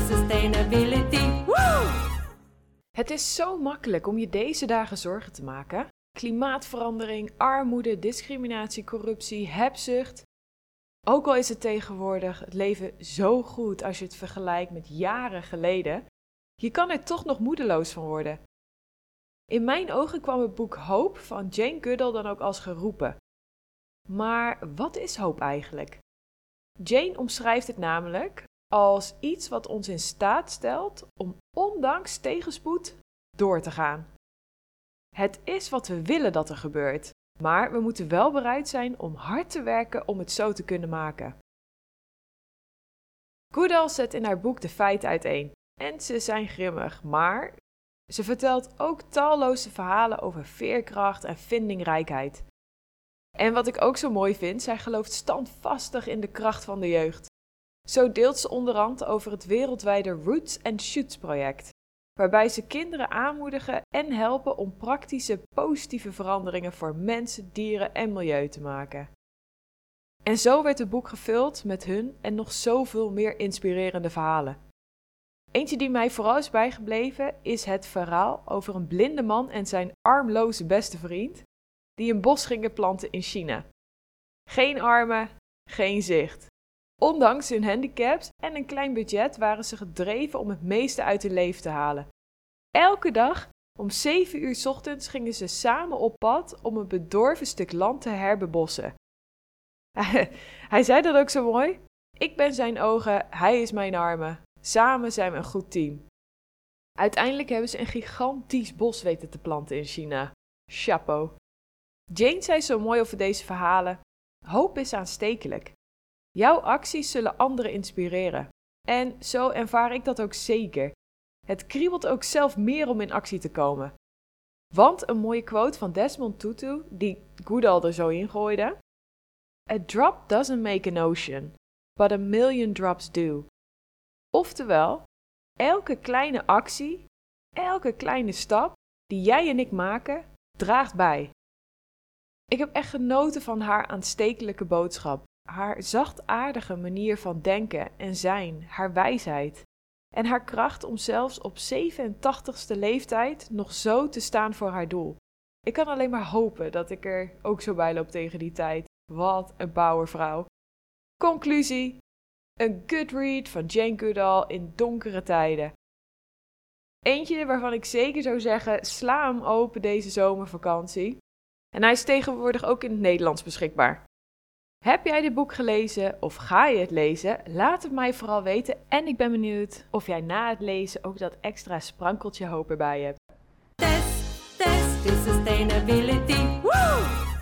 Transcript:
sustainability. Het is zo makkelijk om je deze dagen zorgen te maken. Klimaatverandering, armoede, discriminatie, corruptie, hebzucht. Ook al is het tegenwoordig het leven zo goed als je het vergelijkt met jaren geleden, je kan er toch nog moedeloos van worden. In mijn ogen kwam het boek Hoop van Jane Goodall dan ook als geroepen. Maar wat is hoop eigenlijk? Jane omschrijft het namelijk als iets wat ons in staat stelt om ondanks tegenspoed door te gaan. Het is wat we willen dat er gebeurt, maar we moeten wel bereid zijn om hard te werken om het zo te kunnen maken. Goodall zet in haar boek de feiten uiteen en ze zijn grimmig, maar ze vertelt ook talloze verhalen over veerkracht en vindingrijkheid. En wat ik ook zo mooi vind, zij gelooft standvastig in de kracht van de jeugd. Zo deelt ze onderhand over het wereldwijde Roots and Shoots project, waarbij ze kinderen aanmoedigen en helpen om praktische positieve veranderingen voor mensen, dieren en milieu te maken. En zo werd het boek gevuld met hun en nog zoveel meer inspirerende verhalen. Eentje die mij vooral is bijgebleven is het verhaal over een blinde man en zijn armloze beste vriend die een bos gingen planten in China. Geen armen, geen zicht. Ondanks hun handicaps en een klein budget waren ze gedreven om het meeste uit hun leven te halen. Elke dag om 7 uur ochtends gingen ze samen op pad om een bedorven stuk land te herbebossen. Hij zei dat ook zo mooi. Ik ben zijn ogen, hij is mijn armen. Samen zijn we een goed team. Uiteindelijk hebben ze een gigantisch bos weten te planten in China. Chapeau. Jane zei zo mooi over deze verhalen: Hoop is aanstekelijk. Jouw acties zullen anderen inspireren. En zo ervaar ik dat ook zeker. Het kriebelt ook zelf meer om in actie te komen. Want een mooie quote van Desmond Tutu, die Goodall er zo in gooide: A drop doesn't make an ocean, but a million drops do. Oftewel, elke kleine actie, elke kleine stap die jij en ik maken, draagt bij. Ik heb echt genoten van haar aanstekelijke boodschap, haar zachtaardige manier van denken en zijn, haar wijsheid en haar kracht om zelfs op 87ste leeftijd nog zo te staan voor haar doel. Ik kan alleen maar hopen dat ik er ook zo bij loop tegen die tijd. Wat een powervrouw. Conclusie: een good read van Jane Goodall in donkere tijden. Eentje waarvan ik zeker zou zeggen: sla hem open deze zomervakantie. En hij is tegenwoordig ook in het Nederlands beschikbaar. Heb jij dit boek gelezen of ga je het lezen? Laat het mij vooral weten en ik ben benieuwd of jij na het lezen ook dat extra sprankeltje hoop erbij hebt. Test, test, is sustainability. Woo!